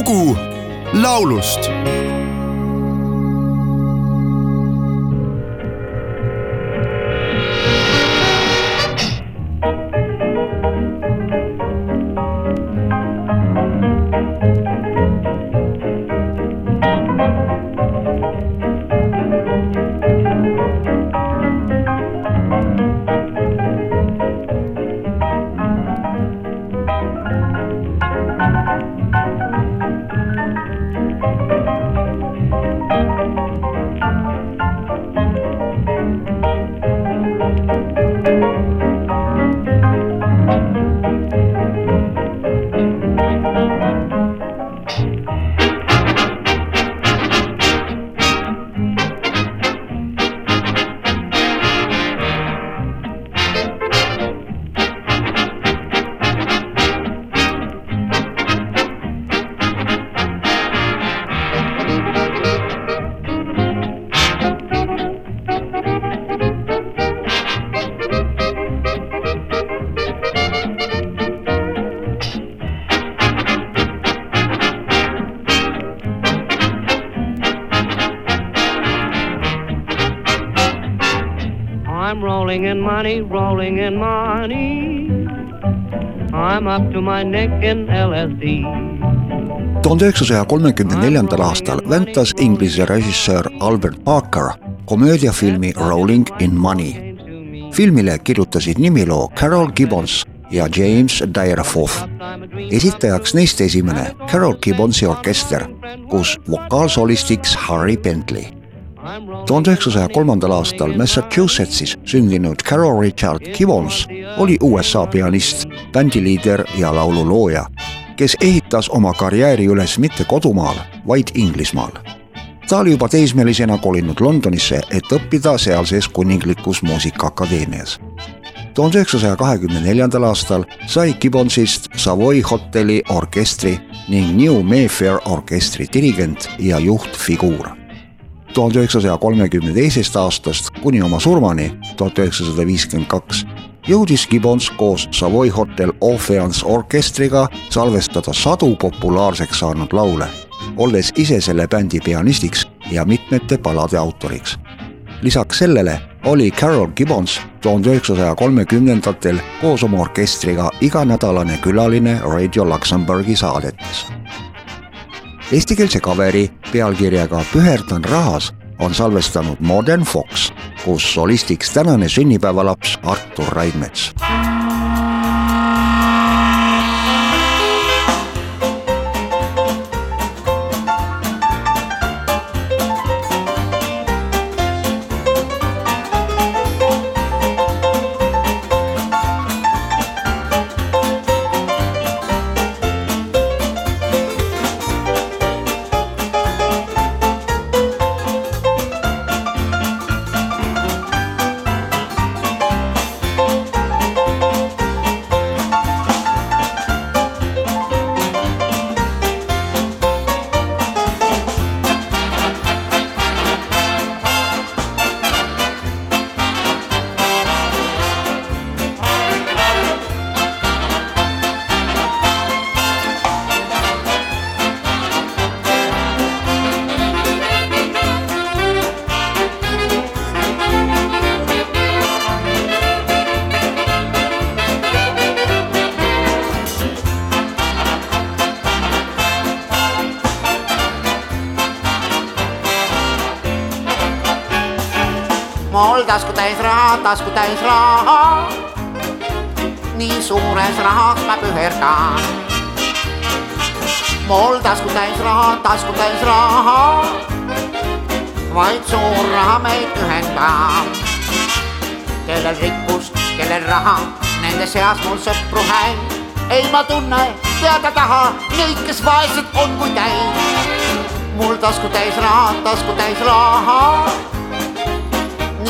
lugu laulust rolling in money, rolling in money. I'm up to my neck in LSD. tuhande üheksasaja kolmekümne neljandal aastal väntas Inglise režissöör Albert Parker komöödiafilmi Rolling in Money. filmile kirjutasid nimiloo Carol Gibbons ja James Dyreforth. esitajaks neist esimene Carol Gibbonsi orkester, kus vokaalsolistiks Harry Bentley tuhande üheksasaja kolmandal aastal Massachusettsis sündinud Carol Richard Gibbons oli USA pianist, bändiliider ja laululooja, kes ehitas oma karjääri üles mitte kodumaal, vaid Inglismaal. ta oli juba teismelisena kolinud Londonisse, et õppida sealses kuninglikus muusikaakadeemias. tuhande üheksasaja kahekümne neljandal aastal sai Gibbonsist Savoy hotelli orkestri ning New Mayfair orkestri dirigent ja juhtfiguur tuhande üheksasaja kolmekümne teisest aastast kuni oma surmani tuhat üheksasada viiskümmend kaks jõudis Gibbons koos Savoy Hotel Orpheans orkestriga salvestada sadu populaarseks saanud laule, olles ise selle bändi pianistiks ja mitmete palade autoriks. lisaks sellele oli Carol Gibbons tuhande üheksasaja kolmekümnendatel koos oma orkestriga iganädalane külaline Radio Luxembourgi saadetes eestikeelse kaveri pealkirjaga Püherdan rahas on salvestanud Modern Fox, kus solistiks tänane sünnipäevalaps Artur Raidmets. Mul tasku täis raha, tasku täis raha. nii suures rahas ma püherdan. mul tasku täis raha, tasku täis raha. vaid suur raha meid ühendab. kellel rikkust, kellel raha, nende seas mul sõpru häid. ei, ma tunne teada taha neid, kes vaesed on kui täis. mul tasku täis raha, tasku täis raha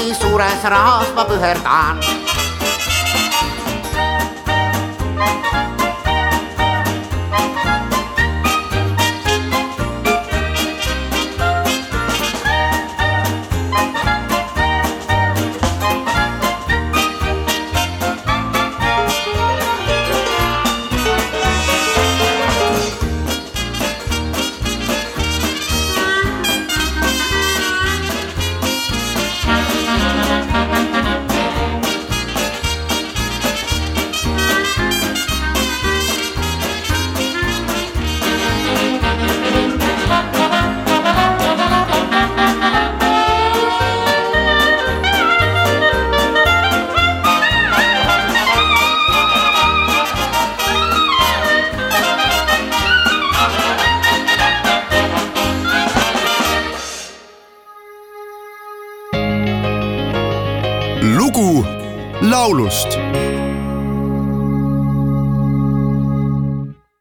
nii suures rahas ma püherdan. lugu laulust.